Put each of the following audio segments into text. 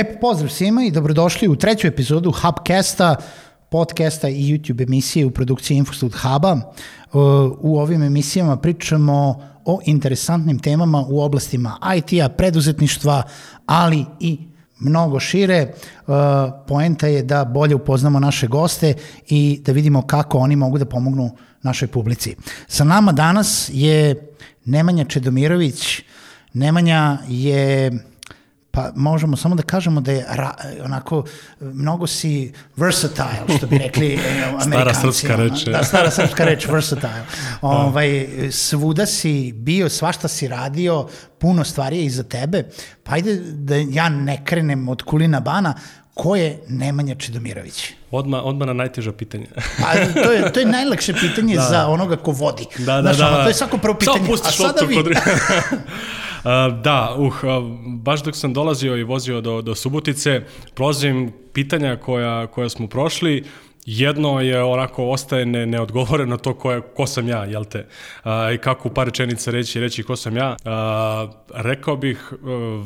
E, pozdrav svima i dobrodošli u treću epizodu Hubcasta, podcasta i YouTube emisije u produkciji Infostud Huba. U ovim emisijama pričamo o interesantnim temama u oblastima IT-a, preduzetništva, ali i mnogo šire. Poenta je da bolje upoznamo naše goste i da vidimo kako oni mogu da pomognu našoj publici. Sa nama danas je Nemanja Čedomirović. Nemanja je Pa možemo samo da kažemo da je ra, onako, mnogo si versatile, što bi rekli e, amerikanci. Stara srpska reč. Da, stara srpska reč, versatile. Ovaj, svuda si bio, svašta si radio, puno stvari je iza tebe. Pa ajde da ja ne krenem od kulina bana, ko je Nemanja Čedomirović? Odma, odma na najteža pitanja. Pa, to, je, to je najlakše pitanje da. za onoga ko vodi. Da, da, Znaš, da, da. to je svako prvo pitanje. Samo pustiš A vi... Kod... Da, uh, baš dok sam dolazio i vozio do, do Subotice, prolazim pitanja koja, koja smo prošli, Jedno je onako ostaje ne, neodgovoreno to ko, je, ko sam ja, jel te? A, I kako u par rečenica reći, reći ko sam ja. A, rekao bih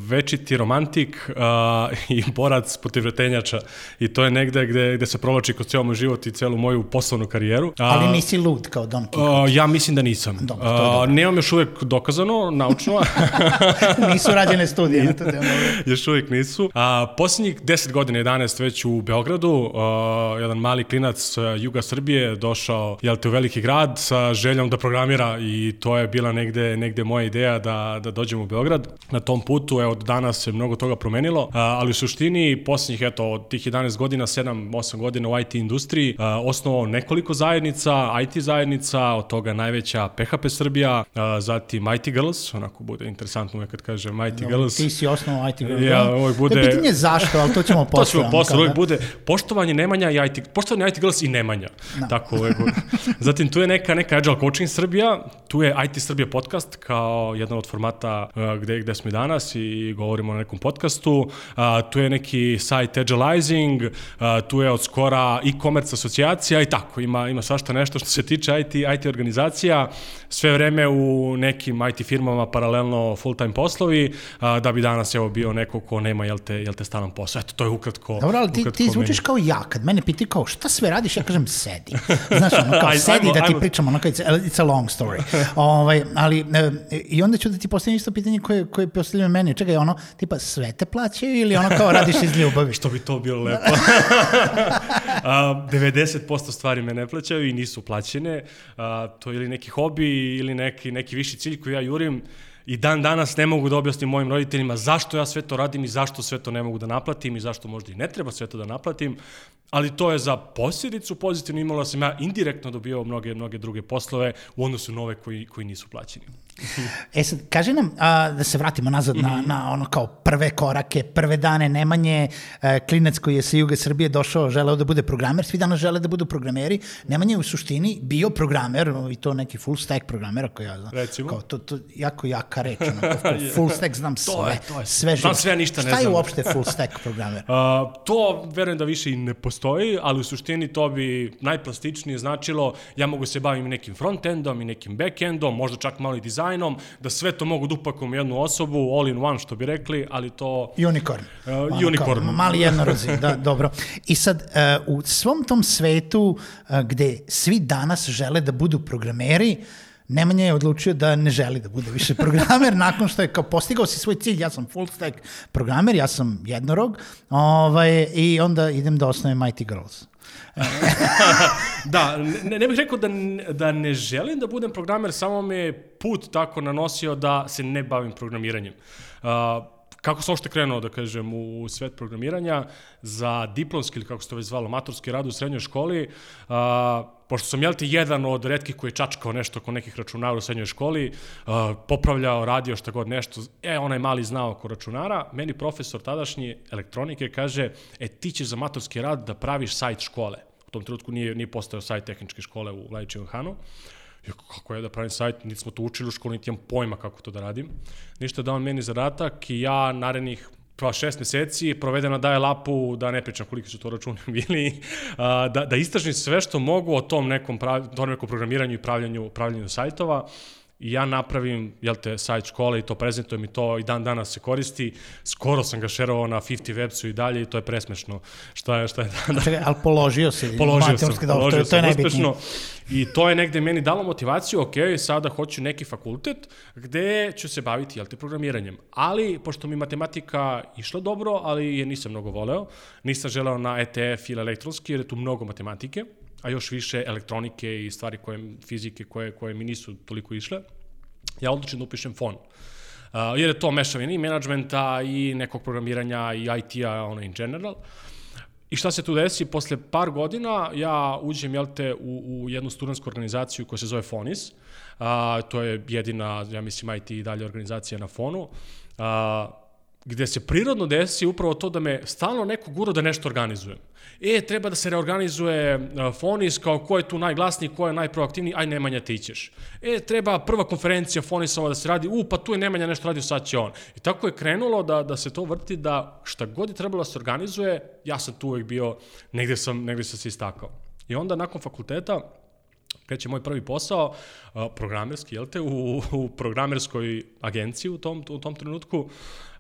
večiti romantik a, i borac protiv retenjača. I to je negde gde, gde se provlači kroz ceo moj život i celu moju poslovnu karijeru. A, Ali nisi lud kao Don Quixote? Ja mislim da nisam. Dobro, to je dobro. Nemam još uvek dokazano, naučno. nisu rađene studije. to još uvek nisu. A, posljednjih 10 godina, 11 već u Beogradu, a, jedan mali klinac Juga Srbije došao jel te, u veliki grad sa željom da programira i to je bila negde, negde moja ideja da, da dođem u Beograd. Na tom putu, evo, danas se mnogo toga promenilo, ali u suštini posljednjih, eto, od tih 11 godina, 7-8 godina u IT industriji, osnovao nekoliko zajednica, IT zajednica, od toga najveća PHP Srbija, zatim IT Girls, onako bude interesantno uvek kad kažem IT no, Girls. Ti si osnovao IT Girls. Ja, uvek bude... Je pitanje zašto, ali to ćemo posle. to ćemo posle, uvek bude poštovanje Nemanja i IT, poštovanje poštovani IT Girls i Nemanja. No. Tako, uvek. Zatim tu je neka, neka Agile Coaching Srbija, tu je IT Srbija podcast kao jedan od formata uh, gde, gde smo i danas i govorimo o nekom podcastu. Uh, tu je neki site Agilizing, uh, tu je od skora e-commerce asocijacija i tako, ima, ima svašta nešto što se tiče IT, IT organizacija, sve vreme u nekim IT firmama paralelno full-time poslovi, uh, da bi danas evo bio neko ko nema jel te, jel te stalan posao. Eto, to je ukratko. Dobro, ali ti, ti zvučiš meni. kao ja, kad mene piti kao šta sve radiš, ja kažem sedi. Znaš, ono kao sedi da ti pričamo, ono kao it's, it's a long story. ovaj, ali, e, i onda ću da ti postavim isto pitanje koje, koje postavljaju meni. Čekaj, ono, tipa, sve te plaćaju ili ono kao radiš iz ljubavi? Što bi to bilo lepo. A, 90% stvari me ne plaćaju i nisu plaćene. A, to je ili neki hobi ili neki, neki viši cilj koji ja jurim i dan danas ne mogu da objasnim mojim roditeljima zašto ja sve to radim i zašto sve to ne mogu da naplatim i zašto možda i ne treba sve to da naplatim, ali to je za posljedicu pozitivno imalo da sam ja indirektno dobio mnoge, mnoge druge poslove u odnosu na ove koji, koji nisu plaćeni. E sad, kaži nam, a, da se vratimo nazad mm -hmm. na, mhm. na ono kao prve korake, prve dane, Nemanje, e, klinac koji je sa Juga Srbije došao, želeo da bude programer, svi danas žele da budu programeri, Nemanje je u suštini bio programer, i to neki full stack programer, ako ja znam. Recimo. Kao, to, to jako jaka reč, ono, kao, full stack znam sve, to je, to je. sve Znam sve, ništa ne znam. Šta je uopšte full stack programer? Uh, to verujem da više i ne postoji, ali u suštini to bi najplastičnije značilo, ja mogu se bavim nekim frontendom i nekim backendom, možda čak malo i dizajnom, dizajnom, da sve to mogu da upakom jednu osobu, all in one što bi rekli, ali to... Unicorn. Uh, unicorn. Kao, mali jednorozi, da, dobro. I sad, uh, u svom tom svetu uh, gde svi danas žele da budu programeri, Nemanja je odlučio da ne želi da bude više programer nakon što je kao postigao si svoj cilj, ja sam full stack programer, ja sam jednorog, ovaj, i onda idem da osnovim IT Girls. da, ne, ne bih rekao da, da ne želim da budem programer, samo me put tako nanosio da se ne bavim programiranjem. Uh, kako sam ošte krenuo, da kažem, u svet programiranja, za diplomski ili kako se to već zvalo, maturski rad u srednjoj školi, a, pošto sam, jel ti, jedan od redkih koji je čačkao nešto oko nekih računara u srednjoj školi, a, popravljao, radio šta god nešto, e, onaj mali znao oko računara, meni profesor tadašnji elektronike kaže, e, ti ćeš za maturski rad da praviš sajt škole. U tom trenutku nije, nije postao sajt tehničke škole u Lajićevom Hanu. Ja, kako je da pravim sajt, niti smo to učili u školi, niti imam pojma kako to da radim. Ništa da on meni zadatak i ja narednih pa šest meseci provedeno daje lapu, da ne pričam koliki su to računi bili, da, da istražim sve što mogu o tom nekom, prav, tom nekom programiranju i pravljanju, pravljanju sajtova i ja napravim, jel te, sajt škole i to prezentujem i to i dan danas se koristi. Skoro sam ga šerovao na 50 websu i dalje i to je presmešno. Šta je, šta je dan Čekaj, ali položio si položio sam, dobro, položio to, je- to je najbitnije. I to je negde meni dalo motivaciju, ok, sada hoću neki fakultet gde ću se baviti, jel te, programiranjem. Ali, pošto mi matematika išla dobro, ali je nisam mnogo voleo, nisam želeo na ETF ili elektronski, jer je tu mnogo matematike, a još više elektronike i stvari koje, fizike koje, koje mi nisu toliko išle, ja odlučim da upišem FON. Uh, jer je to mešavina i menadžmenta i nekog programiranja i IT-a, ono in general. I šta se tu desi? Posle par godina ja uđem, jel te, u, u jednu studentsku organizaciju koja se zove FONIS. A, to je jedina, ja mislim, IT i dalje organizacija na Fonu. A, gde se prirodno desi upravo to da me stalno neko gura da nešto organizujem. E, treba da se reorganizuje uh, Fonis, kao ko je tu najglasniji, ko je najproaktivniji, aj Nemanja ti ćeš. E, treba prva konferencija Fonisova da se radi, u, pa tu je Nemanja nešto radio, sad će on. I tako je krenulo da, da se to vrti, da šta god je trebalo da se organizuje, ja sam tu uvek bio, negde sam, negde sam se istakao. I onda nakon fakulteta, kreće moj prvi posao, uh, programerski, jel te, u, u programerskoj agenciji u tom, u tom trenutku,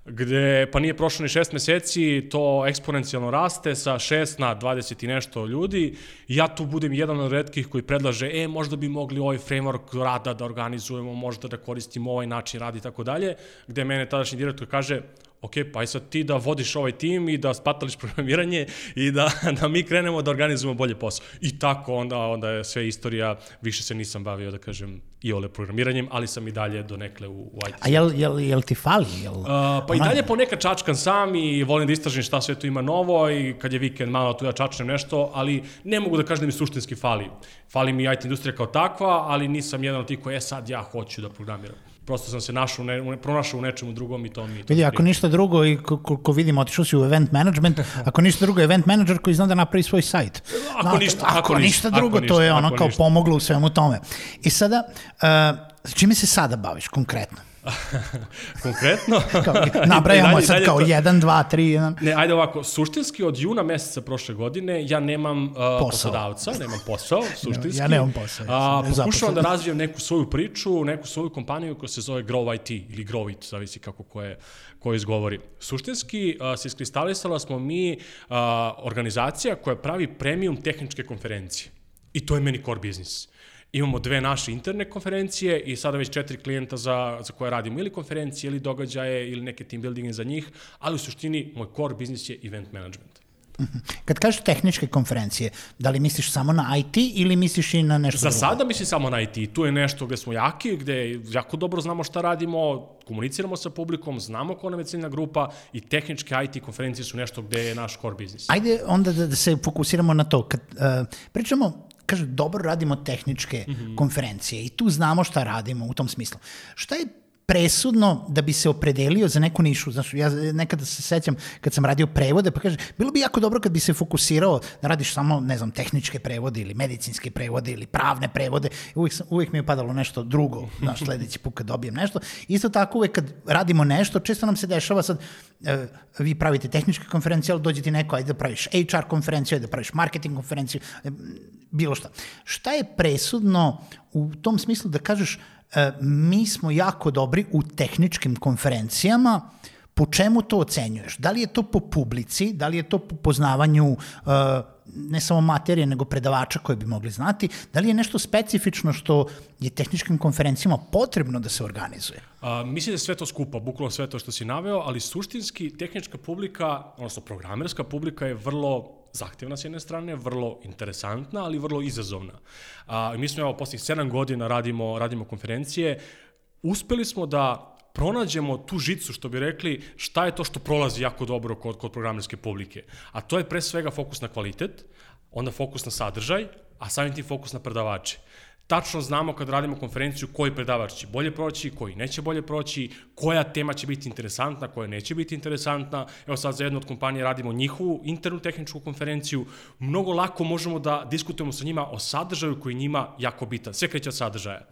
gde pa nije prošlo ni šest meseci, to eksponencijalno raste sa 6 na 20 i nešto ljudi. Ja tu budem jedan od redkih koji predlaže, e, možda bi mogli ovaj framework rada da organizujemo, možda da koristimo ovaj način rada i tako dalje, gde mene tadašnji direktor kaže, ok, pa aj sad ti da vodiš ovaj tim i da spatališ programiranje i da, da mi krenemo da organizujemo bolje posao. I tako onda, onda je sve istorija, više se nisam bavio, da kažem, i ole programiranjem, ali sam i dalje donekle u, u IT. A jel, jel, jel ti fali? Jel, Uh, pa i dalje ponekad čačkam sam i volim da istražim šta sve tu ima novo i kad je vikend malo tu ja čačnem nešto, ali ne mogu da kažem da mi suštinski fali. Fali mi IT industrija kao takva, ali nisam jedan od tih koji, e sad ja hoću da programiram. Prosto sam se našao, ne, pronašao u nečemu drugom i to mi... To Vidi, ako ništa drugo, i ko- koliko vidim, otišao si u event management, ako ništa drugo, event manager koji zna da napravi svoj sajt. Ako Znate, ništa, ako, ako ništa ništa, drugo, ako to je ono kao ništa. pomoglo u svemu tome. I sada, uh, čime se sada baviš konkretno? Konkretno? Kao, nabrajamo dalje- sad dalje kao to- 1, 2, 3, 1. Ne, ajde ovako, suštinski od juna meseca prošle godine ja nemam uh, poslodavca, nemam posao, suštinski. Ja nemam posao, ja nezaposlen. pokušavam da razvijem neku svoju priču, neku svoju kompaniju koja se zove Grow IT ili Grow It, zavisi kako ko je, ko izgovori. Suštinski uh, se iskristalisala smo mi uh, organizacija koja pravi premium tehničke konferencije. I to je meni core biznis. Imamo dve naše interne konferencije i sada već četiri klijenta za, za koje radimo ili konferencije ili događaje ili neke team buildinge za njih, ali u suštini moj core biznis je event management. Kad kažeš tehničke konferencije, da li misliš samo na IT ili misliš i na nešto Za drugo? sada mislim samo na IT. Tu je nešto gde smo jaki, gde jako dobro znamo šta radimo, komuniciramo sa publikom, znamo ko nam je ciljna grupa i tehničke IT konferencije su nešto gde je naš core biznis. Ajde onda da, da se fokusiramo na to. Kad uh, pričamo, kaže, dobro radimo tehničke mm -hmm. konferencije i tu znamo šta radimo u tom smislu. Šta je presudno da bi se opredelio za neku nišu. Znaš, ja nekada se sećam kad sam radio prevode, pa kaže, bilo bi jako dobro kad bi se fokusirao da radiš samo, ne znam, tehničke prevode ili medicinske prevode ili pravne prevode. Uvijek, sam, uvijek mi je padalo nešto drugo, znaš, sledeći put kad dobijem nešto. Isto tako uvek kad radimo nešto, često nam se dešava sad, e, vi pravite tehničke konferencije, ali dođe ti neko, ajde da praviš HR konferenciju, ajde da praviš marketing konferenciju, e, bilo šta. Šta je presudno u tom smislu da kažeš mi smo jako dobri u tehničkim konferencijama, po čemu to ocenjuješ? Da li je to po publici, da li je to po poznavanju uh, ne samo materije, nego predavača koje bi mogli znati, da li je nešto specifično što je tehničkim konferencijama potrebno da se organizuje? A, mislim da je sve to skupa, bukvalno sve to što si naveo, ali suštinski tehnička publika, odnosno programerska publika je vrlo zahtevna s jedne strane, vrlo interesantna, ali vrlo izazovna. A, mi smo, evo, posljednjih 7 godina radimo, radimo konferencije, uspeli smo da pronađemo tu žicu, što bi rekli, šta je to što prolazi jako dobro kod, kod programerske publike. A to je pre svega fokus na kvalitet, onda fokus na sadržaj, a samim tim fokus na predavače. Tačno znamo kad radimo konferenciju koji predavač će bolje proći, koji neće bolje proći, koja tema će biti interesantna, koja neće biti interesantna. Evo sad za jednu od kompanije radimo njihovu internu tehničku konferenciju. Mnogo lako možemo da diskutujemo sa njima o sadržaju koji njima jako bitan. Sve kreće od sadržaja.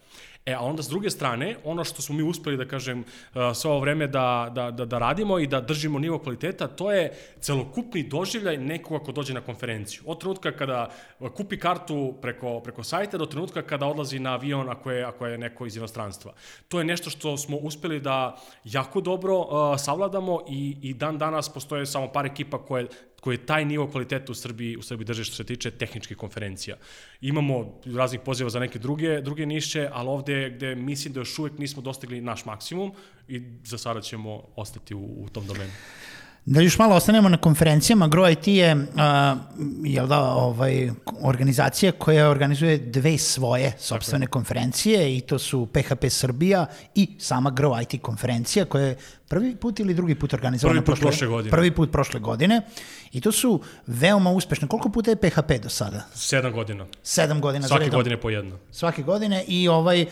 E, a onda s druge strane, ono što smo mi uspeli da kažem uh, sve ovo vreme da, da, da, da radimo i da držimo nivo kvaliteta, to je celokupni doživljaj nekoga ko dođe na konferenciju. Od trenutka kada kupi kartu preko, preko sajta do trenutka kada odlazi na avion ako je, ako je neko iz inostranstva. To je nešto što smo uspeli da jako dobro uh, savladamo i, i dan danas postoje samo par ekipa koje koje taj nivo kvaliteta u Srbiji, u Srbiji drže što se tiče tehničkih konferencija. Imamo raznih poziva za neke druge, druge niše, ali ovde gde mislim da još uvek nismo dostigli naš maksimum i za sada ćemo ostati u, u tom domenu. Da još malo ostanemo na konferencijama, Grow IT je, uh, jel da, ovaj, organizacija koja organizuje dve svoje sobstvene konferencije i to su PHP Srbija i sama Grow IT konferencija koja je prvi put ili drugi put organizovana prvi put prošle, prošle godine. Prvi put prošle godine i to su veoma uspešne. Koliko puta je PHP do sada? Sedam godina. Sedam godina Svake godine po jedno. Svake godine i ovaj, uh,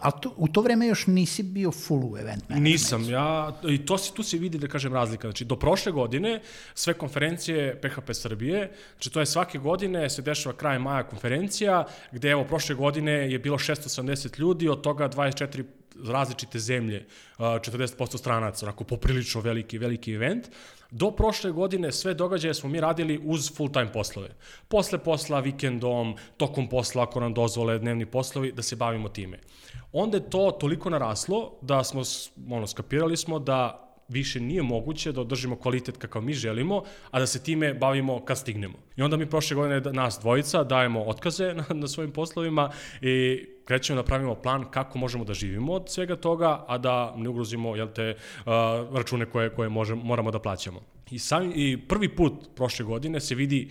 ali to, u to vreme još nisi bio full u event management. Nisam, ja, i to se, tu se vidi da kažem razlika. Znači, do prošle godine sve konferencije PHP Srbije, znači to je svake godine se dešava kraj maja konferencija, gde evo prošle godine je bilo 680 ljudi, od toga 24 različite zemlje, 40% stranaca, onako poprilično veliki, veliki event. Do prošle godine sve događaje smo mi radili uz full-time poslove. Posle posla, vikendom, tokom posla, ako nam dozvole dnevni poslovi, da se bavimo time. Onda je to toliko naraslo da smo, ono, skapirali smo da više nije moguće da održimo kvalitet kakav mi želimo, a da se time bavimo kad stignemo. I onda mi prošle godine da, nas dvojica dajemo otkaze na, na svojim poslovima i krećemo da pravimo plan kako možemo da živimo od svega toga, a da ne ugrozimo jel te, uh, račune koje, koje možemo, moramo da plaćamo. I, sam, I prvi put prošle godine se vidi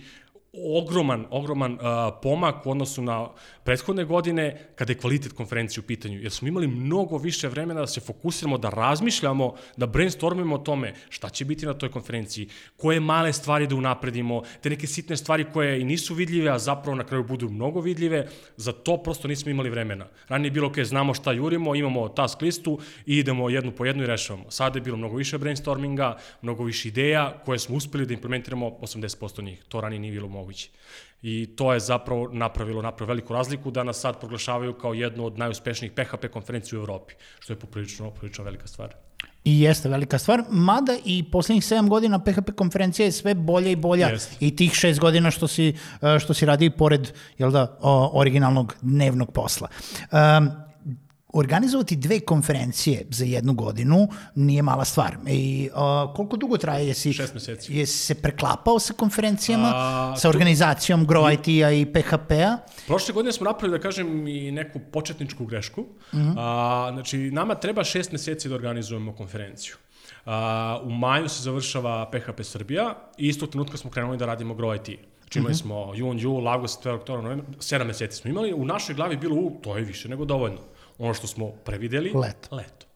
ogroman, ogroman uh, pomak u odnosu na prethodne godine kada je kvalitet konferencije u pitanju, jer smo imali mnogo više vremena da se fokusiramo, da razmišljamo, da brainstormimo o tome šta će biti na toj konferenciji, koje male stvari da unapredimo, te neke sitne stvari koje i nisu vidljive, a zapravo na kraju budu mnogo vidljive, za to prosto nismo imali vremena. Ranije je bilo, ok, znamo šta jurimo, imamo task listu i idemo jednu po jednu i rešavamo. Sada je bilo mnogo više brainstorminga, mnogo više ideja koje smo uspeli da implementiramo 80% njih. To ranije nije bilo moguće. I to je zapravo napravilo, napravilo veliku razliku da nas sad proglašavaju kao jednu od najuspešnijih PHP konferencija u Evropi, što je poprilično, poprilično velika stvar. I jeste velika stvar, mada i poslednjih 7 godina PHP konferencija je sve bolja i bolja jeste. i tih 6 godina što si, što si radi pored jel da, originalnog dnevnog posla. Um, organizovati dve konferencije za jednu godinu nije mala stvar. I uh, koliko dugo traje? Jesi, Šest meseci. Jesi se preklapao sa konferencijama, a, sa organizacijom Grow IT-a i PHP-a? Prošle godine smo napravili, da kažem, i neku početničku grešku. Uh mhm. -huh. a, znači, nama treba šest meseci da organizujemo konferenciju. A, u maju se završava PHP Srbija i istog trenutka smo krenuli da radimo Grow IT. Znači imali mhm. smo jun, jul, avgust, oktobar, novembar, sedam meseci smo imali. U našoj glavi bilo, u, to je više nego dovoljno ono što smo prevideli. Leto. Leto.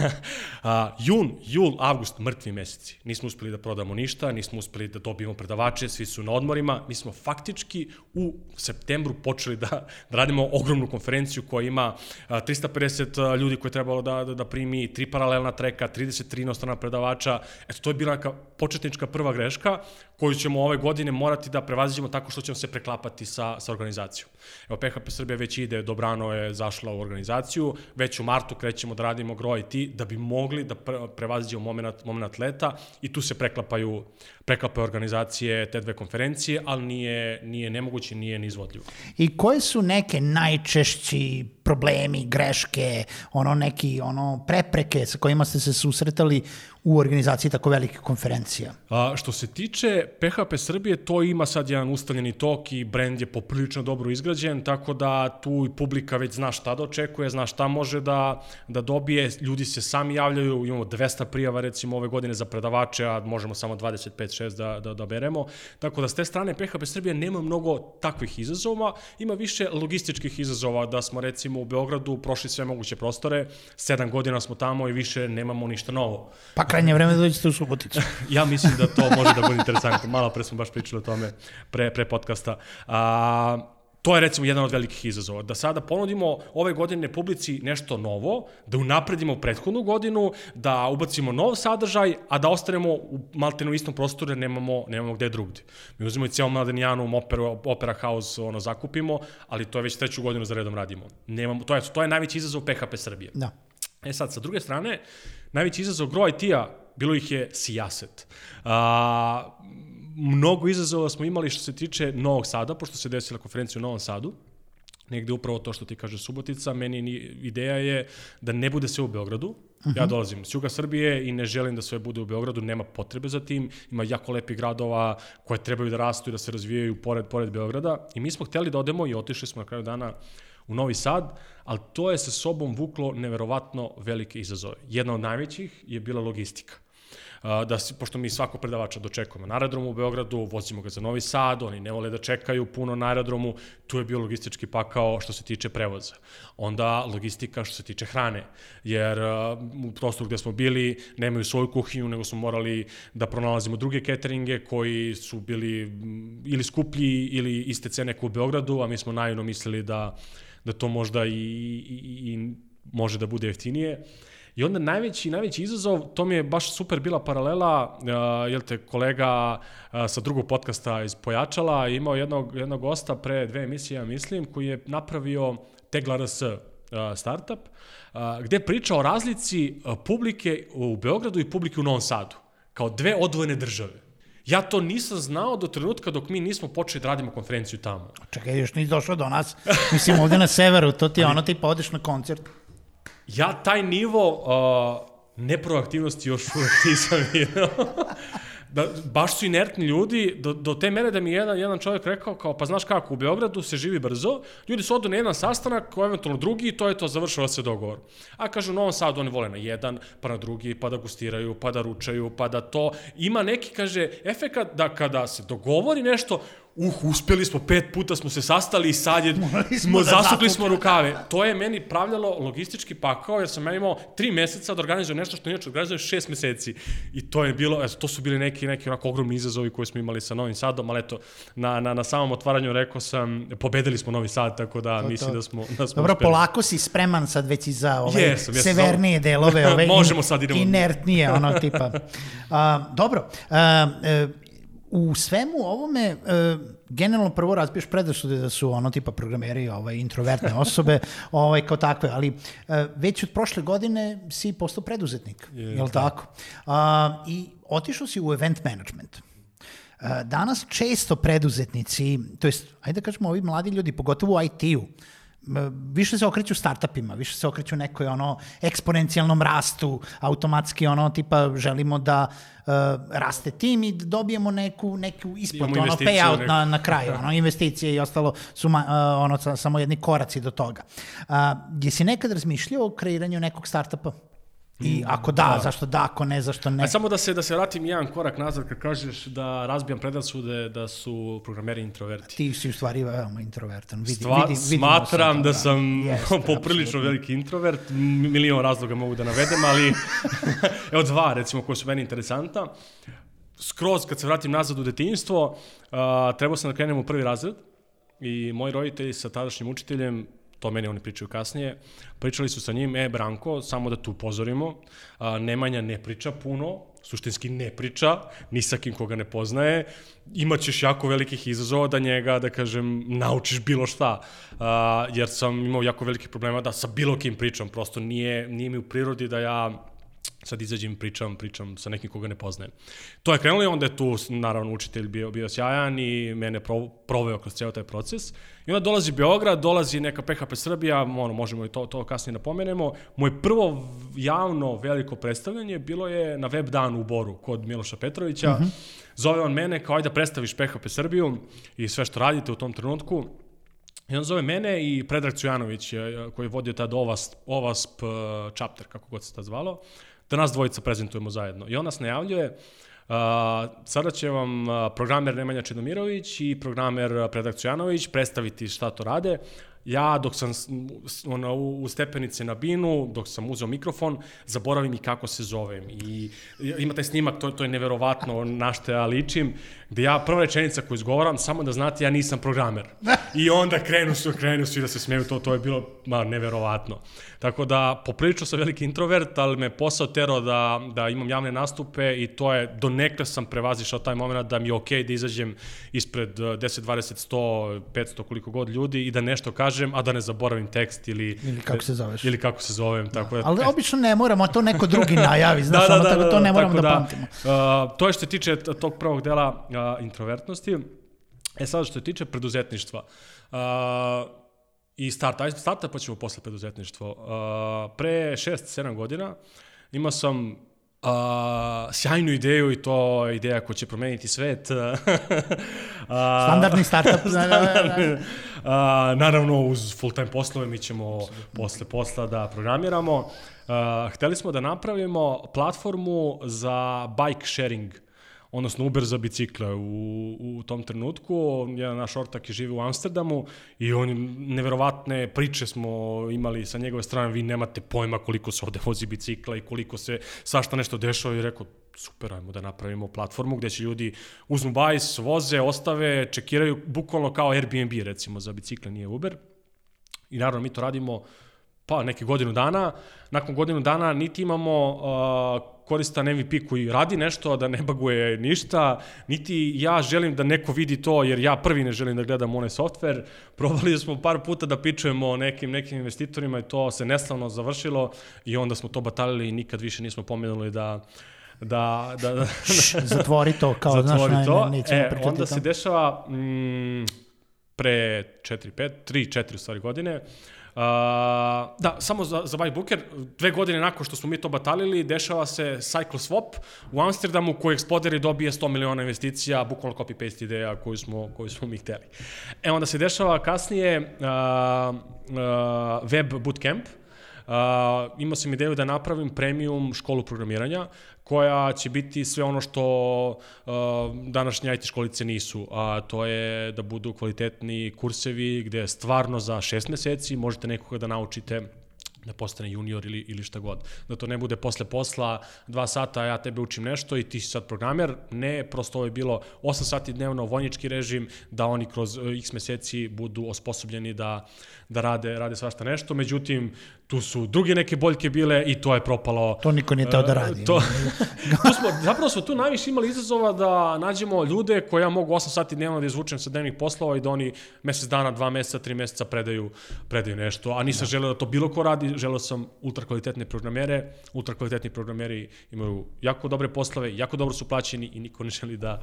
a, jun, jul, avgust, mrtvi meseci. Nismo uspeli da prodamo ništa, nismo uspeli da dobijemo predavače, svi su na odmorima. Mi smo faktički u septembru počeli da, da radimo ogromnu konferenciju koja ima a, 350 ljudi koje je trebalo da, da, da primi, tri paralelna treka, 33 inostrana predavača. Eto, to je bila neka početnička prva greška koju ćemo ove godine morati da prevaziđemo tako što ćemo se preklapati sa, sa organizacijom. Evo, PHP Srbija već ide, dobrano je zašla u organizaciju, već u martu krećemo da radimo Grow IT, da bi mogli da pre, prevaziđemo moment, moment leta i tu se preklapaju, preklapaju organizacije te dve konferencije, ali nije, nije nemoguće, nije neizvodljivo. I koje su neke najčešći problemi, greške, ono neki ono prepreke sa kojima ste se susretali u organizaciji tako velikih konferencija? A, što se tiče PHP Srbije, to ima sad jedan ustaljeni tok i brend je poprilično dobro izgrađen, tako da tu i publika već zna šta da očekuje, zna šta može da, da dobije, ljudi se sami javljaju, imamo 200 prijava recimo ove godine za predavače, a možemo samo 25-6 da, da, da beremo, tako da s te strane PHP Srbije nema mnogo takvih izazova, ima više logističkih izazova da smo recimo u Beogradu prošli sve moguće prostore, sedam godina smo tamo i više nemamo ništa novo. Pa krajnje vreme da dođete u Suboticu. ja mislim da to može da bude interesantno. Malo pre smo baš pričali o tome pre, pre podcasta. A, To je recimo jedan od velikih izazova, da sada ponudimo ove godine publici nešto novo, da unapredimo prethodnu godinu, da ubacimo nov sadržaj, a da ostanemo u maltenu istom prostoru jer nemamo, nemamo gde drugde. Mi uzimo i cijelo Mladenijanum, opera, opera house ono, zakupimo, ali to je već treću godinu za redom radimo. Nemamo, to, je, to je najveći izazov PHP Srbije. Da. E sad, sa druge strane, najveći izazov Grow IT-a, bilo ih je sijaset. A, mnogo izazova smo imali što se tiče Novog Sada, pošto se desila konferencija u Novom Sadu, negde upravo to što ti kaže Subotica, meni ni, ideja je da ne bude sve u Beogradu. -huh. Ja mhm. dolazim s juga Srbije i ne želim da sve bude u Beogradu, nema potrebe za tim. Ima jako lepih gradova koje trebaju da rastu i da se razvijaju pored, pored Beograda. I mi smo hteli da odemo i otišli smo na kraju dana u Novi Sad, ali to je sa sobom vuklo neverovatno velike izazove. Jedna od najvećih je bila logistika da pošto mi svako predavača dočekujemo na aerodromu u Beogradu, vozimo ga za Novi Sad, oni ne vole da čekaju puno na aerodromu, tu je bio logistički pakao što se tiče prevoza. Onda logistika što se tiče hrane, jer u prostoru gde smo bili nemaju svoju kuhinju, nego smo morali da pronalazimo druge cateringe koji su bili ili skuplji ili iste cene kao u Beogradu, a mi smo naivno mislili da, da to možda i, i, i može da bude jeftinije. Uh, I onda najveći, najveći izazov, to mi je baš super bila paralela, uh, jel te kolega uh, sa drugog podcasta iz Pojačala imao jednog, jednog gosta pre dve emisije, ja mislim, koji je napravio Tegla RS uh, startup, uh, gde priča o razlici uh, publike u Beogradu i publike u Novom Sadu, kao dve odvojene države. Ja to nisam znao do trenutka dok mi nismo počeli da radimo konferenciju tamo. Čekaj, još nisi došao do nas. Mislim, ovde na severu, to ti je ono, ti odeš na koncert ja taj nivo uh, neproaktivnosti još uvek nisam vidio. da, baš su inertni ljudi, do, do te mere da mi jedan, jedan čovjek rekao kao, pa znaš kako, u Beogradu se živi brzo, ljudi su odu na jedan sastanak, eventualno drugi, i to je to, završava se dogovor. A kaže, u Novom Sadu oni vole na jedan, pa na drugi, pa da gustiraju, pa da ručaju, pa da to. Ima neki, kaže, efekat da kada se dogovori nešto, uh, uspeli smo, pet puta smo se sastali i sad je, smo, da zasukli smo rukave. To je meni pravljalo logistički pakao, jer sam ja imao tri meseca da organizujem nešto što inače organizujem šest meseci. I to je bilo, eto, to su bili neki, neki onako ogromni izazovi koje smo imali sa Novim Sadom, ali eto, na, na, na samom otvaranju rekao sam, pobedili smo Novi Sad, tako da to, mislim to. da smo, da smo Dobro, uspeli. polako si spreman sad već i za ove jesam, jesam, severnije dobro. delove, ove Možemo sad idemo. inertnije, ono tipa. Uh, dobro, uh, uh, u svemu ovome, uh, generalno prvo razbiješ predrasude da su ono tipa programeri, ovaj, introvertne osobe, ovaj, kao takve, ali uh, već od prošle godine si postao preduzetnik, je, je li da. tako? Uh, I otišao si u event management. Uh, danas često preduzetnici, to jest, ajde da kažemo, ovi mladi ljudi, pogotovo u IT-u, više se okreću startupima, više se okreću nekoj ono eksponencijalnom rastu, automatski ono tipa želimo da uh, raste tim i da dobijemo neku neku isplatu, ono payout neku. na na kraju, ono investicije i ostalo su ma, uh, ono samo jedni koraci do toga. Uh, jesi nekad razmišljao o kreiranju nekog startupa? I ako da, da, zašto da, ako ne, zašto ne. A samo da se da se vratim jedan korak nazad kad kažeš da razbijam predrasude da su programeri introverti. Ti si u stvari veoma introvertan. Vidi, Stva, vidi, smatram da, da sam Jeste, poprilično absolutno. veliki introvert, milion razloga mogu da navedem, ali evo dva recimo koja su meni interesanta. Skroz kad se vratim nazad u detinjstvo, uh, trebao sam da krenem u prvi razred i moji roditelji sa tadašnjim učiteljem to meni oni pričaju kasnije, pričali su sa njim, e, Branko, samo da tu upozorimo, a, Nemanja ne priča puno, suštinski ne priča, ni sa kim koga ne poznaje, imaćeš jako velikih izazova da njega, da kažem, naučiš bilo šta, a, jer sam imao jako velikih problema da sa bilo kim pričam, prosto nije, nije mi u prirodi da ja sad izađem, pričam, pričam sa nekim koga ne poznajem. To je krenulo i onda je tu, naravno, učitelj bio, bio sjajan i mene pro, proveo kroz ceo taj proces. I onda dolazi Beograd, dolazi neka PHP Srbija, ono, možemo i to, to kasnije napomenemo. Moje prvo javno veliko predstavljanje bilo je na web danu u Boru kod Miloša Petrovića. Mm -hmm. Zove on mene kao ajde da predstaviš PHP Srbiju i sve što radite u tom trenutku. I on zove mene i Predrag Cujanović koji je vodio tad OVASP, OVASP chapter, kako god se to zvalo da nas dvojica prezentujemo zajedno. I on nas najavljuje, Uh, sada će vam uh, programer Nemanja Čedomirović i programer Predrag Cujanović predstaviti šta to rade. ja dok sam ono, u stepenice na binu, dok sam uzeo mikrofon, zaboravim i kako se zovem. I ima taj snimak, to, to je neverovatno na što ja ličim, gde ja prva rečenica koju izgovaram, samo da znate, ja nisam programer. I onda krenu su, krenu svi da se smeju, to, to je bilo ma, neverovatno. Tako da, poprilično sam veliki introvert, ali me posao terao da, da imam javne nastupe i to je, do nekle sam prevazišao taj moment da mi je okej da izađem ispred eh, 10, 20, 100, 500, koliko god ljudi i da nešto kažem, a da ne zaboravim tekst ili... Ili kako se zoveš. Ili kako se zovem, tako da... Ali obično ne moramo, to neko drugi najavi, znaš, ono, tako to ne moramo tako da, pamtimo. Uh, to je što se tiče tog prvog dela uh, introvertnosti. E sad što se tiče preduzetništva. Uh, I start, ajde starta pa ćemo posle preduzetništvo. Uh, pre 6-7 godina imao sam uh, sjajnu ideju i to je ideja koja će promeniti svet. Uh, Standardni startup. da, da, da, da. A, naravno, uz full-time poslove mi ćemo posle posla da programiramo. A, hteli smo da napravimo platformu za bike sharing, odnosno Uber za bicikle u, u tom trenutku. Jedan naš ortak je živi u Amsterdamu i on neverovatne priče smo imali sa njegove strane. Vi nemate pojma koliko se ovde vozi bicikla i koliko se svašta nešto dešava i rekao, super, ajmo da napravimo platformu gde će ljudi uzmu bajs, voze, ostave, čekiraju, bukvalno kao Airbnb recimo za bicikle, nije Uber. I naravno mi to radimo pa neke godinu dana. Nakon godinu dana niti imamo uh, koristan MVP koji radi nešto, a da ne baguje ništa, niti ja želim da neko vidi to, jer ja prvi ne želim da gledam onaj softver. Probali smo par puta da pičujemo o nekim, nekim investitorima i to se neslavno završilo i onda smo to batalili i nikad više nismo pomenuli da da, da, da, Zatvori to, kao, znaš, zatvori ne, to. ne, e, onda o se dešava mm, pre 4, 5, 3, 4 u stvari godine. Uh, da, samo za, za Bike Booker, dve godine nakon što smo mi to batalili, dešava se Cycle Swap u Amsterdamu koji eksploder i dobije 100 miliona investicija, bukvalno copy-paste ideja koju smo, koju smo mi hteli. E onda se dešava kasnije uh, uh, Web Bootcamp, Uh, imao sam ideju da napravim premium školu programiranja koja će biti sve ono što uh, današnje IT školice nisu, a to je da budu kvalitetni kursevi gde stvarno za šest meseci možete nekoga da naučite da postane junior ili, ili šta god. Da to ne bude posle posla, dva sata, ja tebe učim nešto i ti si sad programer. Ne, prosto ovo je bilo 8 sati dnevno, vojnički režim, da oni kroz eh, x meseci budu osposobljeni da, da rade, rade svašta nešto. Međutim, tu su druge neke boljke bile i to je propalo. To niko nije teo da E, radi. To, tu smo, zapravo smo tu najviše imali izazova da nađemo ljude koje ja mogu 8 sati dnevno da izvučem sa dnevnih poslova i da oni mesec dana, dva meseca, tri meseca predaju, predaju nešto. A nisam želeo da to bilo ko radi, želeo sam ultra kvalitetne programere. Ultra kvalitetni programeri imaju jako dobre poslove, jako dobro su plaćeni i niko ne želi da...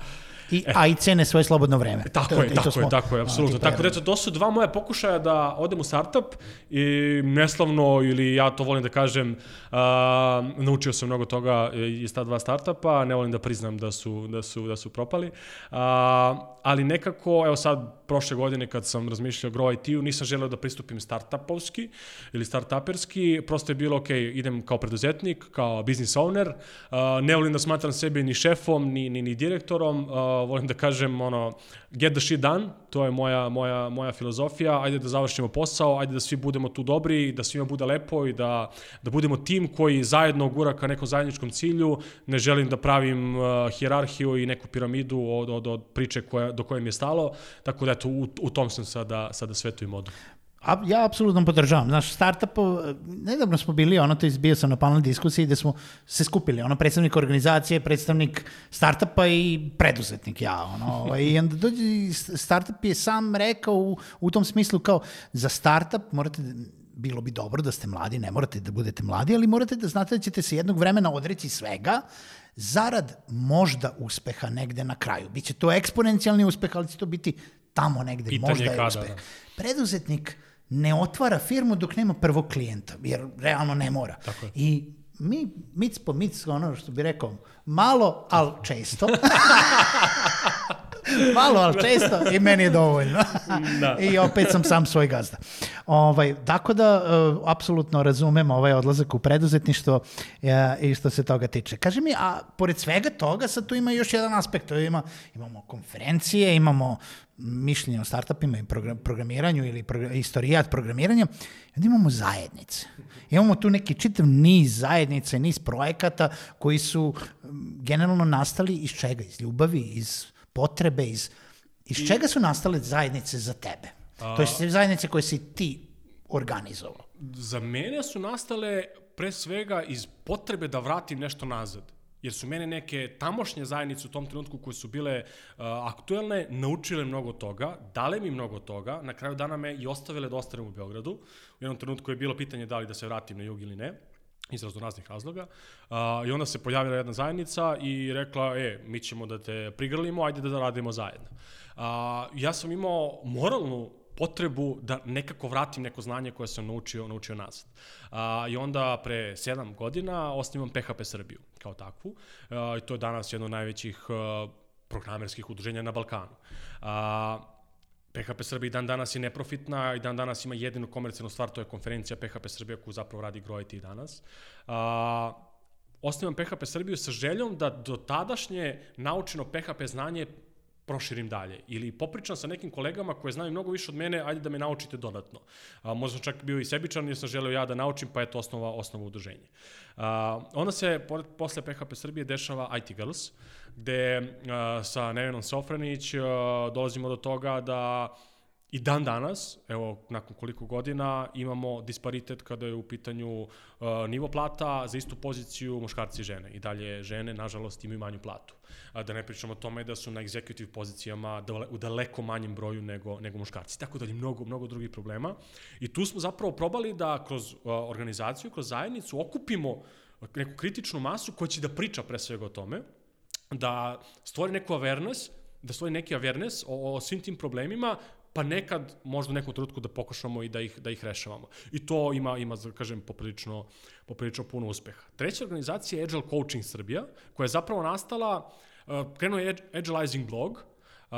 I, a i cene svoje slobodno vreme. Tako To- je, tako smo- je, tako je, apsolutno. tipa, Tako da, to su dva moja pokušaja da odem u startup i neslavno, ili ja to volim da kažem, a, naučio sam mnogo toga iz ta dva startupa, ne volim da priznam da su, da su, da su propali, a, ali nekako, evo sad, prošle godine kad sam razmišljao Grow IT-u, nisam želeo da pristupim startupovski ili startuperski, prosto je bilo, ok, idem kao preduzetnik, kao business owner, a, ne volim da smatram sebe ni šefom, ni, ni, ni direktorom, a, volim da kažem, ono, get the shit done, to je moja, moja, moja filozofija, ajde da završimo posao, ajde da svi budemo tu dobri, da svima bude lepo i da, da budemo tim koji zajedno gura ka nekom zajedničkom cilju, ne želim da pravim uh, hijerarhiju i neku piramidu od, od, od priče koja, do koje mi je stalo, tako da eto, u, u tom sam sada, sada svetu i modu. A, ja apsolutno podržavam. Znaš, startup, nedavno smo bili, ono, to je bio sam na panel diskusiji gde smo se skupili, ono, predstavnik organizacije, predstavnik startupa i preduzetnik, ja, ono, ovaj, i onda dođe, startup je sam rekao u, u tom smislu kao, za startup morate, bilo bi dobro da ste mladi, ne morate da budete mladi, ali morate da znate da ćete se jednog vremena odreći svega, zarad možda uspeha negde na kraju. Biće to eksponencijalni uspeh, ali će to biti tamo negde, Pitanje možda je kada, uspeh. da. Preduzetnik ne otvara firmu dok nema prvog klijenta, jer realno ne mora. Tako je. I mi, mic po mic, ono što bi rekao, malo, ali često. malo, ali često i meni je dovoljno. Da. I opet sam sam svoj gazda. Ovaj, tako da, uh, apsolutno razumem ovaj odlazak u preduzetništvo uh, i što se toga tiče. Kaži mi, a pored svega toga, sad tu ima još jedan aspekt, to ima, imamo konferencije, imamo mišljenje o startupima i program, programiranju ili progr istorijat programiranja, onda imamo zajednice. Imamo tu neki čitav niz zajednica i niz projekata koji su generalno nastali iz čega? Iz ljubavi, iz potrebe, iz... Iz I... čega su nastale zajednice za tebe? A... To je zajednice koje si ti organizovao. Za mene su nastale pre svega iz potrebe da vratim nešto nazad jer su mene neke tamošnje zajednice u tom trenutku koje su bile uh, aktuelne naučile mnogo toga, dale mi mnogo toga, na kraju dana me i ostavile da ostanem u Beogradu. U jednom trenutku je bilo pitanje da li da se vratim na jug ili ne iz raznih razloga. Uh, I onda se pojavila jedna zajednica i rekla, e, mi ćemo da te prigrlimo, ajde da radimo zajedno. Uh, ja sam imao moralnu potrebu da nekako vratim neko znanje koje sam naučio, naučio nazad. A, I onda pre sedam godina osnivam PHP Srbiju kao takvu. A, I to je danas jedno od najvećih a, programerskih udruženja na Balkanu. A, PHP Srbija i dan danas je neprofitna i dan danas ima jedinu komercijalnu stvar, to je konferencija PHP Srbija koju zapravo radi Grojiti i danas. A, osnivam PHP Srbiju sa željom da do tadašnje naučeno PHP znanje proširim dalje. Ili popričam sa nekim kolegama koje znaju mnogo više od mene, ajde da me naučite dodatno. A, možda sam čak bio i sebičan jer sam želeo ja da naučim, pa je to osnova, osnova udruženja. A, onda se, pored, posle PHP Srbije, dešava IT Girls, gde a, sa Nevenom Sofranić a, dolazimo do toga da I dan danas, evo, nakon koliko godina, imamo disparitet kada je u pitanju uh, nivo plata za istu poziciju muškarci i žene. I dalje žene, nažalost, imaju manju platu. A da ne pričamo o tome da su na executive pozicijama u daleko manjem broju nego, nego muškarci. Tako da je mnogo, mnogo drugih problema. I tu smo zapravo probali da kroz uh, organizaciju, kroz zajednicu okupimo neku kritičnu masu koja će da priča pre svega o tome, da stvori neku awareness, da stvori neki awareness o, o svim tim problemima, pa nekad možda u nekom trenutku da pokušamo i da ih, da ih rešavamo. I to ima, ima da kažem, poprilično, poprilično puno uspeha. Treća organizacija je Agile Coaching Srbija, koja je zapravo nastala, uh, krenuo je Agilizing blog, Uh,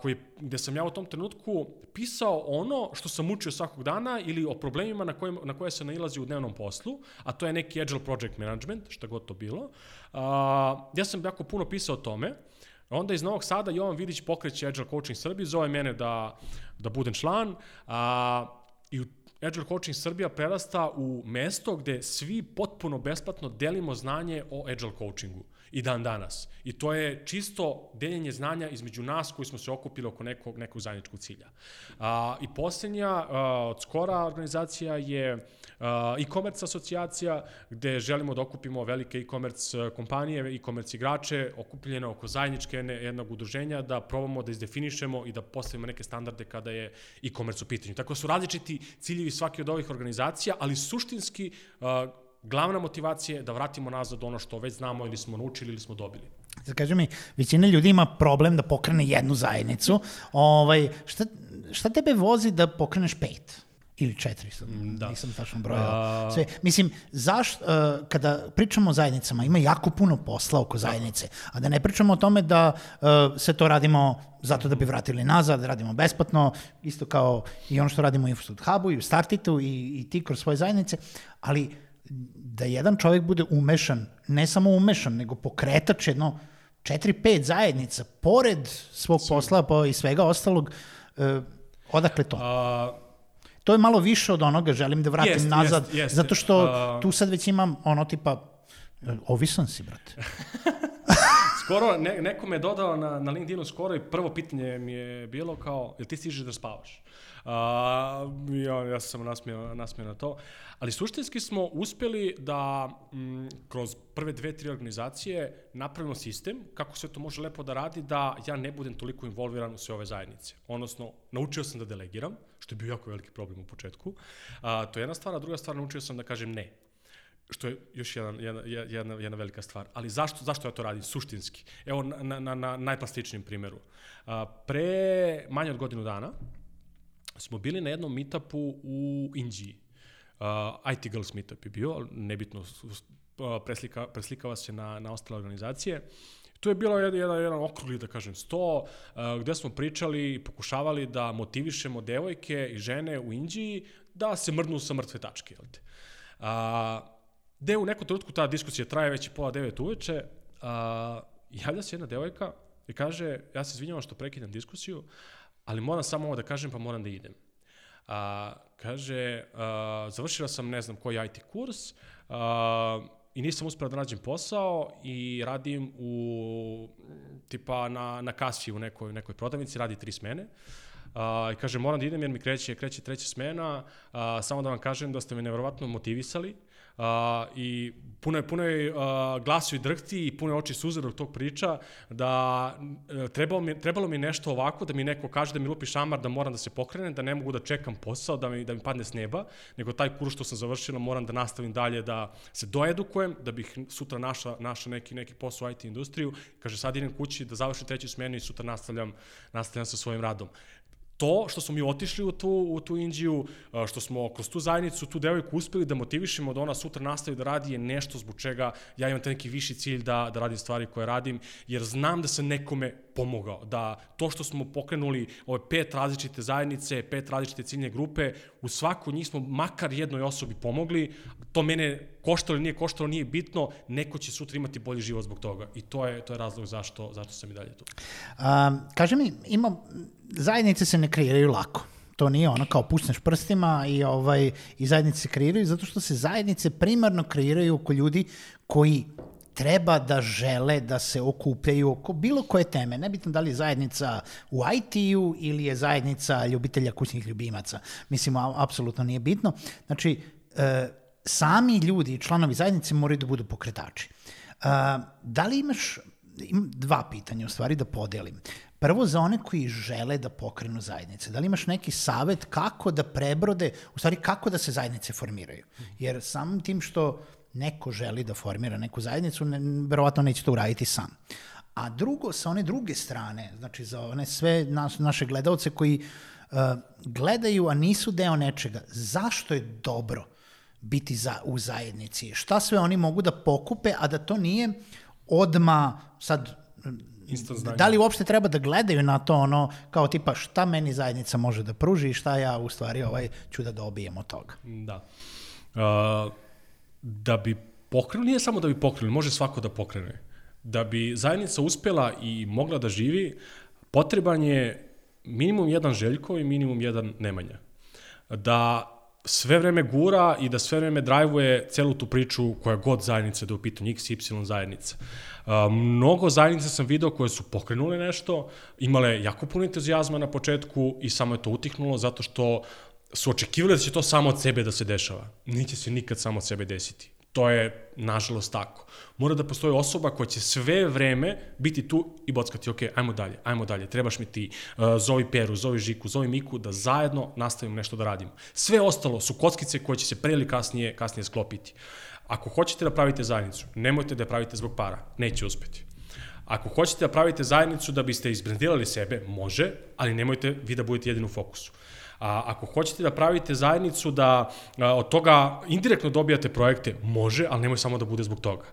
koji, gde sam ja u tom trenutku pisao ono što sam učio svakog dana ili o problemima na, kojim, na koje se nailazi u dnevnom poslu, a to je neki Agile Project Management, šta god to bilo. Uh, ja sam jako puno pisao o tome, Onda iz Novog Sada Jovan Vidić pokreće Agile Coaching Srbije, zove mene da, da budem član a, i Agile Coaching Srbija prerasta u mesto gde svi potpuno besplatno delimo znanje o Agile Coachingu i dan danas. I to je čisto deljenje znanja između nas koji smo se okupili oko nekog, nekog zajedničkog cilja. A, I poslednja, a, od skora organizacija je e-commerce asocijacija gde želimo da okupimo velike e-commerce kompanije, e-commerce igrače, okupljene oko zajedničke jednog udruženja, da probamo da izdefinišemo i da postavimo neke standarde kada je e-commerce u pitanju. Tako da su različiti ciljevi svake od ovih organizacija, ali suštinski glavna motivacija je da vratimo nazad ono što već znamo ili smo naučili ili smo dobili. Da kaži mi, većina ljudi ima problem da pokrene jednu zajednicu. Ovaj, šta, šta tebe vozi da pokreneš pet? ili četiri, mm, da. nisam tačno brojao. Sve. Mislim, zašto, uh, kada pričamo o zajednicama, ima jako puno posla oko zajednice, a da ne pričamo o tome da uh, se to radimo zato da bi vratili nazad, da radimo besplatno, isto kao i ono što radimo u Infostud Hubu i u Startitu i, i ti kroz svoje zajednice, ali da jedan čovjek bude umešan, ne samo umešan, nego pokretač jedno 4-5 zajednica, pored svog posla pa i svega ostalog, uh, odakle to? A, to je malo više od onoga, želim da vratim jest, nazad, jest, jest. zato što uh, tu sad već imam ono tipa, ovisan si, brate. skoro, ne, neko me dodao na, na LinkedInu skoro i prvo pitanje mi je bilo kao, jel ti stižeš da spavaš? Uh, ja, ja sam nasmio, nasmio na to. Ali suštinski smo uspeli da m, kroz prve dve, tri organizacije napravimo sistem kako se to može lepo da radi da ja ne budem toliko involviran u sve ove zajednice. Odnosno, naučio sam da delegiram, što je bio jako veliki problem u početku. A, to je jedna stvar, a druga stvar, naučio sam da kažem ne što je još jedan, jedna, jedna, jedna velika stvar. Ali zašto, zašto ja to radim suštinski? Evo na, na, na najplastičnijem primjeru. A, pre manje od godinu dana smo bili na jednom meetupu u Indiji. Uh, IT Girls meetup je bio, nebitno, preslika, preslikava se na, na ostale organizacije. Tu je bilo jedan, jedan, jedan okrugli, da kažem, sto, uh, gde smo pričali i pokušavali da motivišemo devojke i žene u Indiji da se mrdnu sa mrtve tačke. Jel te? A, gde u nekom trenutku ta diskusija traje već i pola devet uveče, a, javlja se jedna devojka i kaže, ja se izvinjavam što prekidam diskusiju, ali moram samo ovo da kažem, pa moram da idem. A, kaže, a, završila sam ne znam koji IT kurs, a, i nisam uspela da nađem posao i radim u tipa na, na kasi u nekoj, nekoj prodavnici, radi tri smene. Uh, I kaže, moram da idem jer mi kreće, kreće treća smena, uh, samo da vam kažem da ste me nevjerovatno motivisali, Uh, I puno je, puno je uh, glasio i drhti i puno je oči suza dok tog priča, da uh, trebalo, mi, trebalo mi nešto ovako, da mi neko kaže da mi lupi šamar, da moram da se pokrenem, da ne mogu da čekam posao, da mi, da mi padne s neba, nego taj kurs što sam završila moram da nastavim dalje da se doedukujem, da bih sutra našla, našla neki, neki posao u IT industriju. Kaže, sad idem kući da završim treću smenu i sutra nastavljam, nastavljam sa svojim radom to što smo mi otišli u tu, u tu Indiju, što smo kroz tu zajednicu, tu devojku uspeli da motivišemo da ona sutra nastavi da radi je nešto zbog čega ja imam neki viši cilj da, da radim stvari koje radim, jer znam da sam nekome pomogao, da to što smo pokrenuli ove pet različite zajednice, pet različite ciljne grupe, u svaku njih smo makar jednoj osobi pomogli, to mene koštalo ili nije koštalo, nije bitno, neko će sutra imati bolji život zbog toga i to je, to je razlog zašto, zašto sam i dalje tu. Um, kaže mi, ima, zajednice se ne kreiraju lako. To nije ono kao pusneš prstima i, ovaj, i zajednice se kreiraju zato što se zajednice primarno kreiraju oko ljudi koji treba da žele da se okupljaju oko bilo koje teme. Nebitno da li je zajednica u IT-u ili je zajednica ljubitelja kućnih ljubimaca. Mislim, apsolutno nije bitno. Znači, e, sami ljudi, članovi zajednice moraju da budu pokretači. Da li imaš imam dva pitanja u stvari da podelim. Prvo za one koji žele da pokrenu zajednice. Da li imaš neki savet kako da prebrode, u stvari kako da se zajednice formiraju? Jer samim tim što neko želi da formira neku zajednicu, ne, verovatno neće to uraditi sam. A drugo, sa one druge strane, znači za one sve nas, naše gledalce koji uh, gledaju, a nisu deo nečega, zašto je dobro biti za, u zajednici? Šta sve oni mogu da pokupe, a da to nije odma sad Da li uopšte treba da gledaju na to ono kao tipa šta meni zajednica može da pruži i šta ja u stvari ovaj ću da dobijem od toga? Da. Uh, da bi pokrenuli, nije samo da bi pokrenuli, može svako da pokrene. Da bi zajednica uspela i mogla da živi, potreban je minimum jedan Željko i minimum jedan Nemanja. Da sve vreme gura i da sve vreme drajvuje celu tu priču koja god zajednica da je u pitanju X, Y zajednica. Mnogo zajednica sam video koje su pokrenule nešto, imale jako puno entuzijazma na početku i samo je to utihnulo zato što su očekivali da će to samo od sebe da se dešava. Neće se nikad samo od sebe desiti. To je, nažalost, tako. Mora da postoji osoba koja će sve vreme biti tu i bockati, ok, ajmo dalje, ajmo dalje, trebaš mi ti, uh, zovi Peru, zovi Žiku, zovi Miku, da zajedno nastavimo nešto da radimo. Sve ostalo su kockice koje će se pre ili kasnije, kasnije sklopiti. Ako hoćete da pravite zajednicu, nemojte da je pravite zbog para, neće uspeti. Ako hoćete da pravite zajednicu da biste izbrendirali sebe, može, ali nemojte vi da budete jedini u fokusu. A, ako hoćete da pravite zajednicu da a, od toga indirektno dobijate projekte, može, ali nemoj samo da bude zbog toga.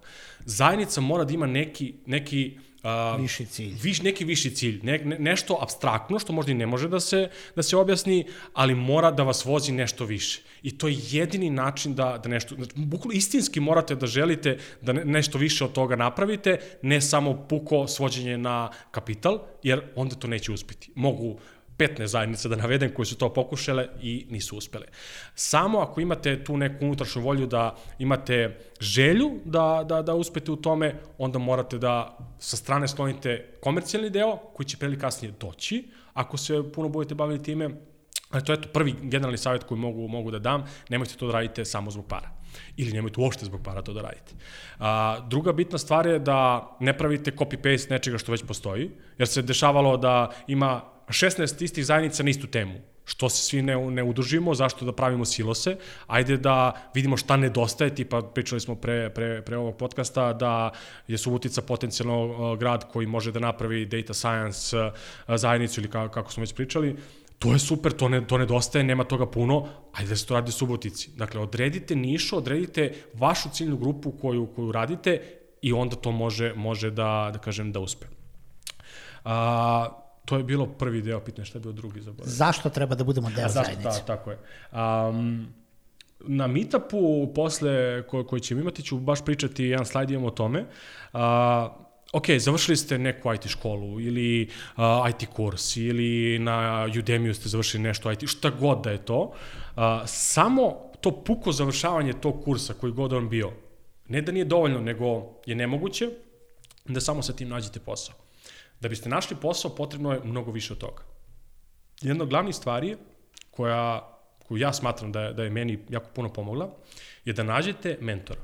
Zajednica mora da ima neki, neki Uh, viši cilj. Viš, neki viši cilj, ne, ne, nešto abstraktno što možda i ne može da se, da se objasni, ali mora da vas vozi nešto više. I to je jedini način da, da nešto, znači, bukvalno istinski morate da želite da ne, nešto više od toga napravite, ne samo puko svođenje na kapital, jer onda to neće uspeti. Mogu 15 zajednica da navedem koje su to pokušale i nisu uspele. Samo ako imate tu neku unutrašnju volju da imate želju da, da, da uspete u tome, onda morate da sa strane sklonite komercijalni deo koji će pre kasnije doći, ako se puno budete bavili time, Ali to je to prvi generalni savjet koji mogu, mogu da dam, nemojte to da radite samo zbog para. Ili nemojte uopšte zbog para to da radite. A, druga bitna stvar je da ne pravite copy-paste nečega što već postoji, jer se dešavalo da ima 16 istih zajednica na istu temu. Što se svi ne, ne udružimo, zašto da pravimo silose, ajde da vidimo šta nedostaje, tipa pričali smo pre, pre, pre ovog podcasta da je Subotica potencijalno uh, grad koji može da napravi data science uh, zajednicu ili kako, kako smo već pričali, to je super, to, ne, to nedostaje, nema toga puno, ajde da se to radi u Subotici. Dakle, odredite nišu, odredite vašu ciljnu grupu koju, koju radite i onda to može, može da, da kažem, da uspe. A, to je bilo prvi deo pitanja, šta je bio drugi zaboravio? Zašto treba da budemo deo Zašto, zajednice? da, tako je. Um, na meetupu posle ko, koji ćemo imati ću baš pričati, jedan slajd imamo o tome. Uh, ok, završili ste neku IT školu ili uh, IT kurs ili na Udemy ste završili nešto IT, šta god da je to, uh, samo to puko završavanje tog kursa koji god on bio, ne da nije dovoljno, nego je nemoguće da samo sa tim nađete posao. Da biste našli posao, potrebno je mnogo više od toga. Jedna od glavnih stvari koja, koju ja smatram da je, da je meni jako puno pomogla, je da nađete mentora.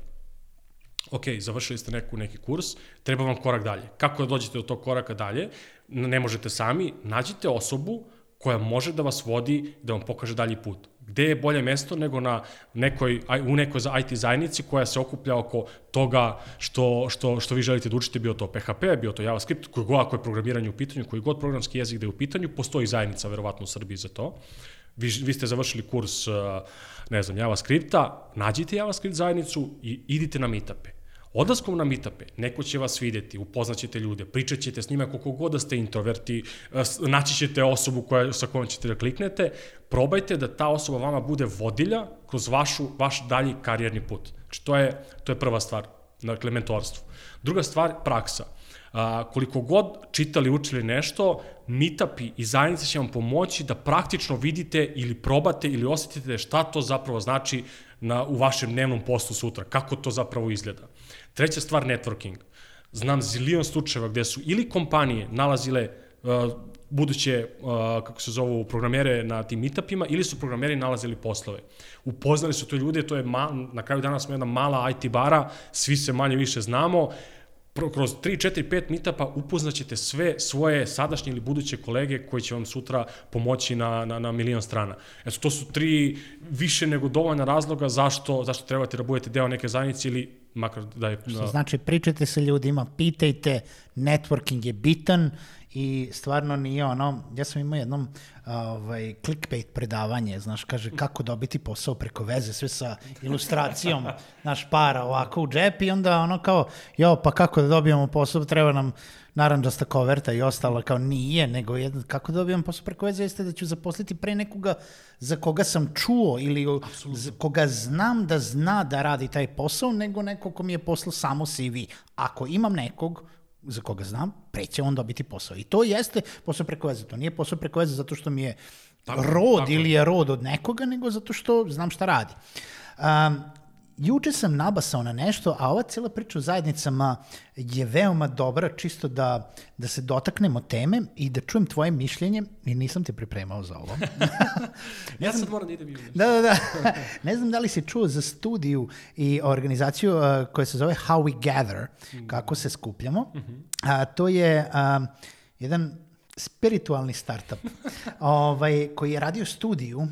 Ok, završili ste neku, neki kurs, treba vam korak dalje. Kako da dođete do tog koraka dalje? Ne možete sami, nađite osobu koja može da vas vodi, da vam pokaže dalji put. Gde je bolje mesto nego na nekoj, u nekoj IT zajednici koja se okuplja oko toga što, što, što vi želite da učite, bio to PHP, bio to JavaScript, koji god ako je programiranje u pitanju, koji god programski jezik da je u pitanju, postoji zajednica verovatno u Srbiji za to. Vi, vi ste završili kurs, ne znam, JavaScripta, nađite JavaScript zajednicu i idite na meetupe Odlaskom na meetupe, neko će vas videti, upoznaćete ljude, pričat ćete s njima koliko god da ste introverti, naći ćete osobu koja, sa kojom ćete da kliknete, probajte da ta osoba vama bude vodilja kroz vašu, vaš dalji karijerni put. Znači, to je, to je prva stvar, dakle, mentorstvo. Druga stvar, praksa. A, koliko god čitali, učili nešto, meetupi i zajednice će vam pomoći da praktično vidite ili probate ili osetite šta to zapravo znači na, u vašem dnevnom poslu sutra, kako to zapravo izgleda. Treća stvar, networking. Znam zilion slučajeva gde su ili kompanije nalazile uh, buduće, uh, kako se zovu, programere na tim meetupima ili su programeri nalazili poslove. Upoznali su to ljude, to je, ma, na kraju dana smo jedna mala IT bara, svi se manje više znamo, kroz 3, 4, 5 meetupa upoznaćete sve svoje sadašnje ili buduće kolege koji će vam sutra pomoći na, na, na milion strana. Eto, to su tri više nego dovoljna razloga zašto, zašto trebate da budete deo neke zajednice ili makar da je... Što znači, pričajte sa ljudima, pitajte, networking je bitan i stvarno nije ono, ja sam imao jednom ovaj, clickbait predavanje, znaš, kaže kako dobiti posao preko veze, sve sa ilustracijom, naš para ovako u džep i onda ono kao, jo, pa kako da dobijemo posao, treba nam naranđasta koverta i ostalo, kao nije, nego jedan, kako da dobijam posao preko veze, jeste da ću zaposliti pre nekoga za koga sam čuo ili za koga znam da zna da radi taj posao, nego neko ko mi je poslao samo CV. Ako imam nekog za koga znam, pre će on dobiti posao. I to jeste posao preko veze. To nije posao preko veze zato što mi je tako, rod tako. ili je rod od nekoga, nego zato što znam šta radi. Um, juče sam nabasao na nešto, a ova cijela priča o zajednicama je veoma dobra, čisto da, da se dotaknemo teme i da čujem tvoje mišljenje, i nisam te pripremao za ovo. ja sad moram da idem i Da, da, da. ne znam da li si čuo za studiju i organizaciju uh, koja se zove How We Gather, kako se skupljamo. A, to je uh, jedan spiritualni startup ovaj, koji je radio studiju uh,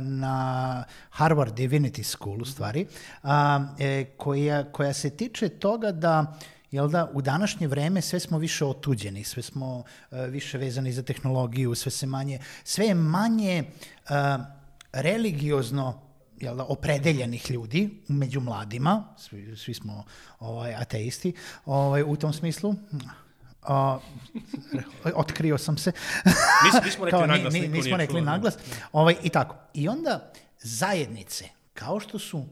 na Harvard Divinity School u stvari, uh, e, koja, koja se tiče toga da jel da, u današnje vreme sve smo više otuđeni, sve smo uh, više vezani za tehnologiju, sve se manje, sve je manje uh, religiozno jel da, opredeljenih ljudi među mladima, svi, svi smo ovaj, ateisti ovaj, u tom smislu, Uh, otkrio sam se. Nis, nismo rekli naglas. Ni, nismo rekli čuo, naglas. Ovaj, I tako. I onda zajednice, kao što su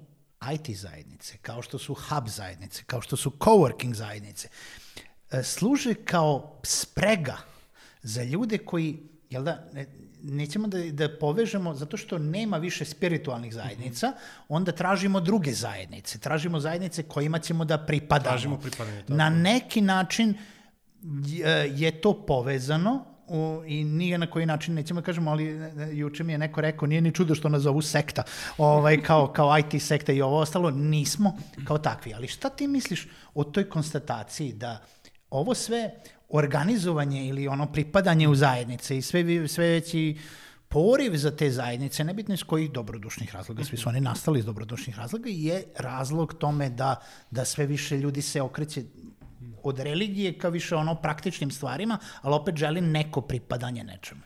IT zajednice, kao što su hub zajednice, kao što su coworking zajednice, e, služe kao sprega za ljude koji, jel da, nećemo da, da povežemo, zato što nema više spiritualnih zajednica, mm -hmm. onda tražimo druge zajednice. Tražimo zajednice kojima ćemo da pripadamo. Tražimo pripadanje. Na neki način je to povezano u, i nije na koji način, nećemo da kažemo, ali e, e, juče mi je neko rekao, nije ni čudo što nas zovu sekta, ovaj, kao, kao IT sekta i ovo ostalo, nismo kao takvi. Ali šta ti misliš o toj konstataciji da ovo sve organizovanje ili ono pripadanje u zajednice i sve, sve veći poriv za te zajednice, nebitno iz kojih dobrodušnih razloga, svi su oni nastali iz dobrodušnih razloga, je razlog tome da, da sve više ljudi se okreće od religije ka više ono praktičnim stvarima, ali opet želim neko pripadanje nečemu.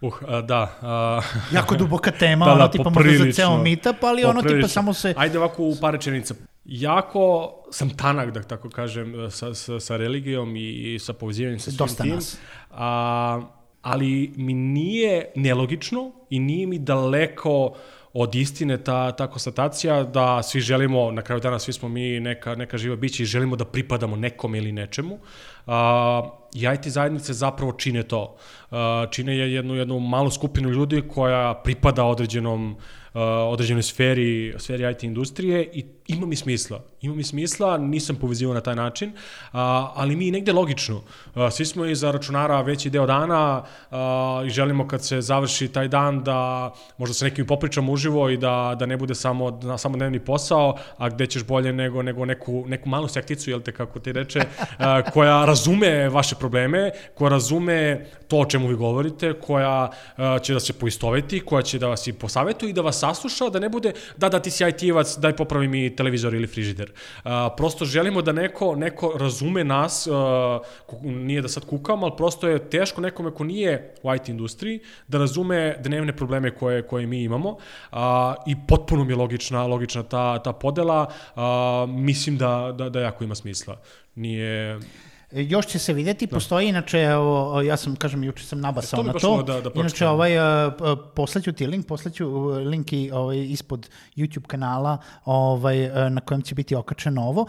Uh, a, da. A... jako duboka tema, da, da, ono tipa možda za ceo meetup, ali ono tipa samo se... Ajde ovako u par rečenica. jako sam tanak, da tako kažem, sa, sa, sa religijom i, i sa povezivanjem sa svim Dosta tim. nas. A, ali mi nije nelogično i nije mi daleko od istine ta, ta konstatacija da svi želimo, na kraju dana svi smo mi neka, neka živa bića i želimo da pripadamo nekome ili nečemu. A, I IT zajednice zapravo čine to. A, čine je jednu, jednu malu skupinu ljudi koja pripada određenom uh, određenoj sferi, sferi IT industrije i ima mi smisla. Ima mi smisla, nisam povezivao na taj način, a, ali mi negde logično. A, svi smo iza računara veći deo dana a, i želimo kad se završi taj dan da možda se nekim popričamo uživo i da, da ne bude samo, na, samo dnevni posao, a gde ćeš bolje nego, nego neku, neku malu sekticu, jel te kako ti reče, a, koja razume vaše probleme, koja razume to o čemu vi govorite, koja a, će da se poistoveti, koja će da vas i posavetuje i da vas sasluša, da ne bude da da ti si IT-evac, daj popravi mi televizor ili frižider. Uh, prosto želimo da neko, neko razume nas, uh, nije da sad kukam, ali prosto je teško nekome ko nije u IT industriji da razume dnevne probleme koje, koje mi imamo uh, i potpuno mi je logična, logična ta, ta podela. Uh, mislim da, da, da jako ima smisla. Nije... E, Još će se videti, postoji inače, evo, ja sam, kažem, juče sam nabasao E, to na to. da- da inače, ovaj, uh, poslaću ti link, poslaću link i ovaj, ispod YouTube kanala ovaj, na kojem će biti okačeno ovo.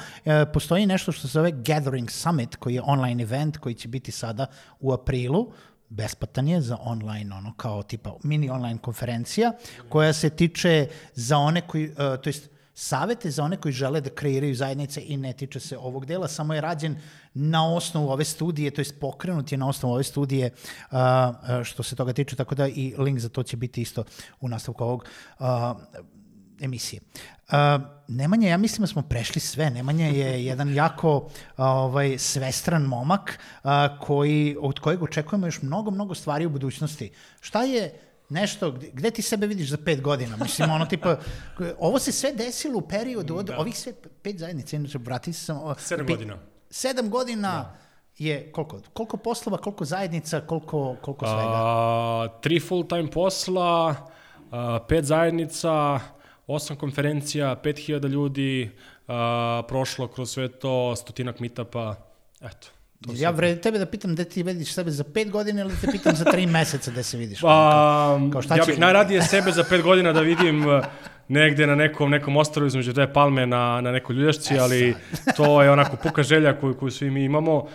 Postoji nešto što se zove Gathering Summit, koji je online event, koji će biti sada u aprilu besplatan je za online, ono kao tipa mini online konferencija, koja se tiče za one koji, uh, to jest savete za one koji žele da kreiraju zajednice i ne tiče se ovog dela, samo je rađen na osnovu ove studije, to jest pokrenut je na osnovu ove studije uh, uh, što se toga tiče, tako da i link za to će biti isto u nastavku ovog uh, emisije. Uh, Nemanja, ja mislim da smo prešli sve. Nemanja je jedan jako ovaj, svestran momak uh, koji, od kojeg očekujemo još mnogo, mnogo stvari u budućnosti. Šta je nešto, gde, gde ti sebe vidiš za pet godina? Mislim, ono tipa, ovo se sve desilo u periodu od da. ovih sve pet zajednica, inače, vrati se sam... o, Sedam godina. Sedam godina da. je koliko? Koliko poslova, koliko zajednica, koliko, koliko svega? A, tri full-time posla, a, pet zajednica, osam konferencija, 5000 ljudi, a, prošlo kroz sve to, stotinak meetupa, eto. To ja vredi tebe da pitam gde ti vidiš sebe za pet godina ili da te pitam za tri meseca gde se vidiš? Pa, Kao šta ja će- bih najradije sebe za pet godina da vidim uh, negde na nekom, nekom ostrovu između dve palme na, na nekoj ljuljašci, ali to je onako puka želja koju, koju svi mi imamo. Uh,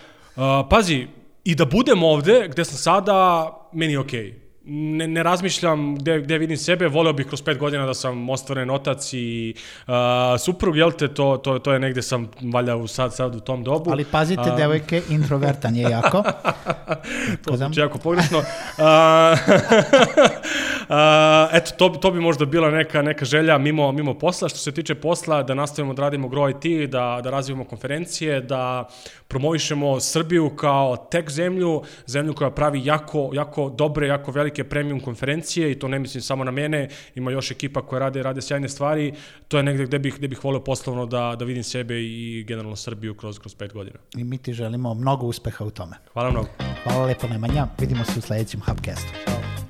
pazi, i da budem ovde gde sam sada, meni je okej. Okay. Ne, ne razmišljam gde, gde vidim sebe, voleo bih kroz pet godina da sam ostvaren otac i uh, suprug, jel te, to, to, to je negde sam valjda u sad, sad u tom dobu. Ali pazite, A, devojke, introvertan je jako. to zvuči jako pogrešno. A, eto, to, to bi možda bila neka, neka želja mimo, mimo posla. Što se tiče posla, da nastavimo da radimo Grow IT, da, da razvijemo konferencije, da promovišemo Srbiju kao tech zemlju, zemlju koja pravi jako, jako dobre, jako velike premium konferencije i to ne mislim samo na mene, ima još ekipa koja rade, rade sjajne stvari. To je negde gde bih, gde bih volio poslovno da, da vidim sebe i generalno Srbiju kroz, kroz pet godina. I mi ti želimo mnogo uspeha u tome. Hvala mnogo. Hvala lepo Nemanja, vidimo se u sledećem Hubcastu. Ćao.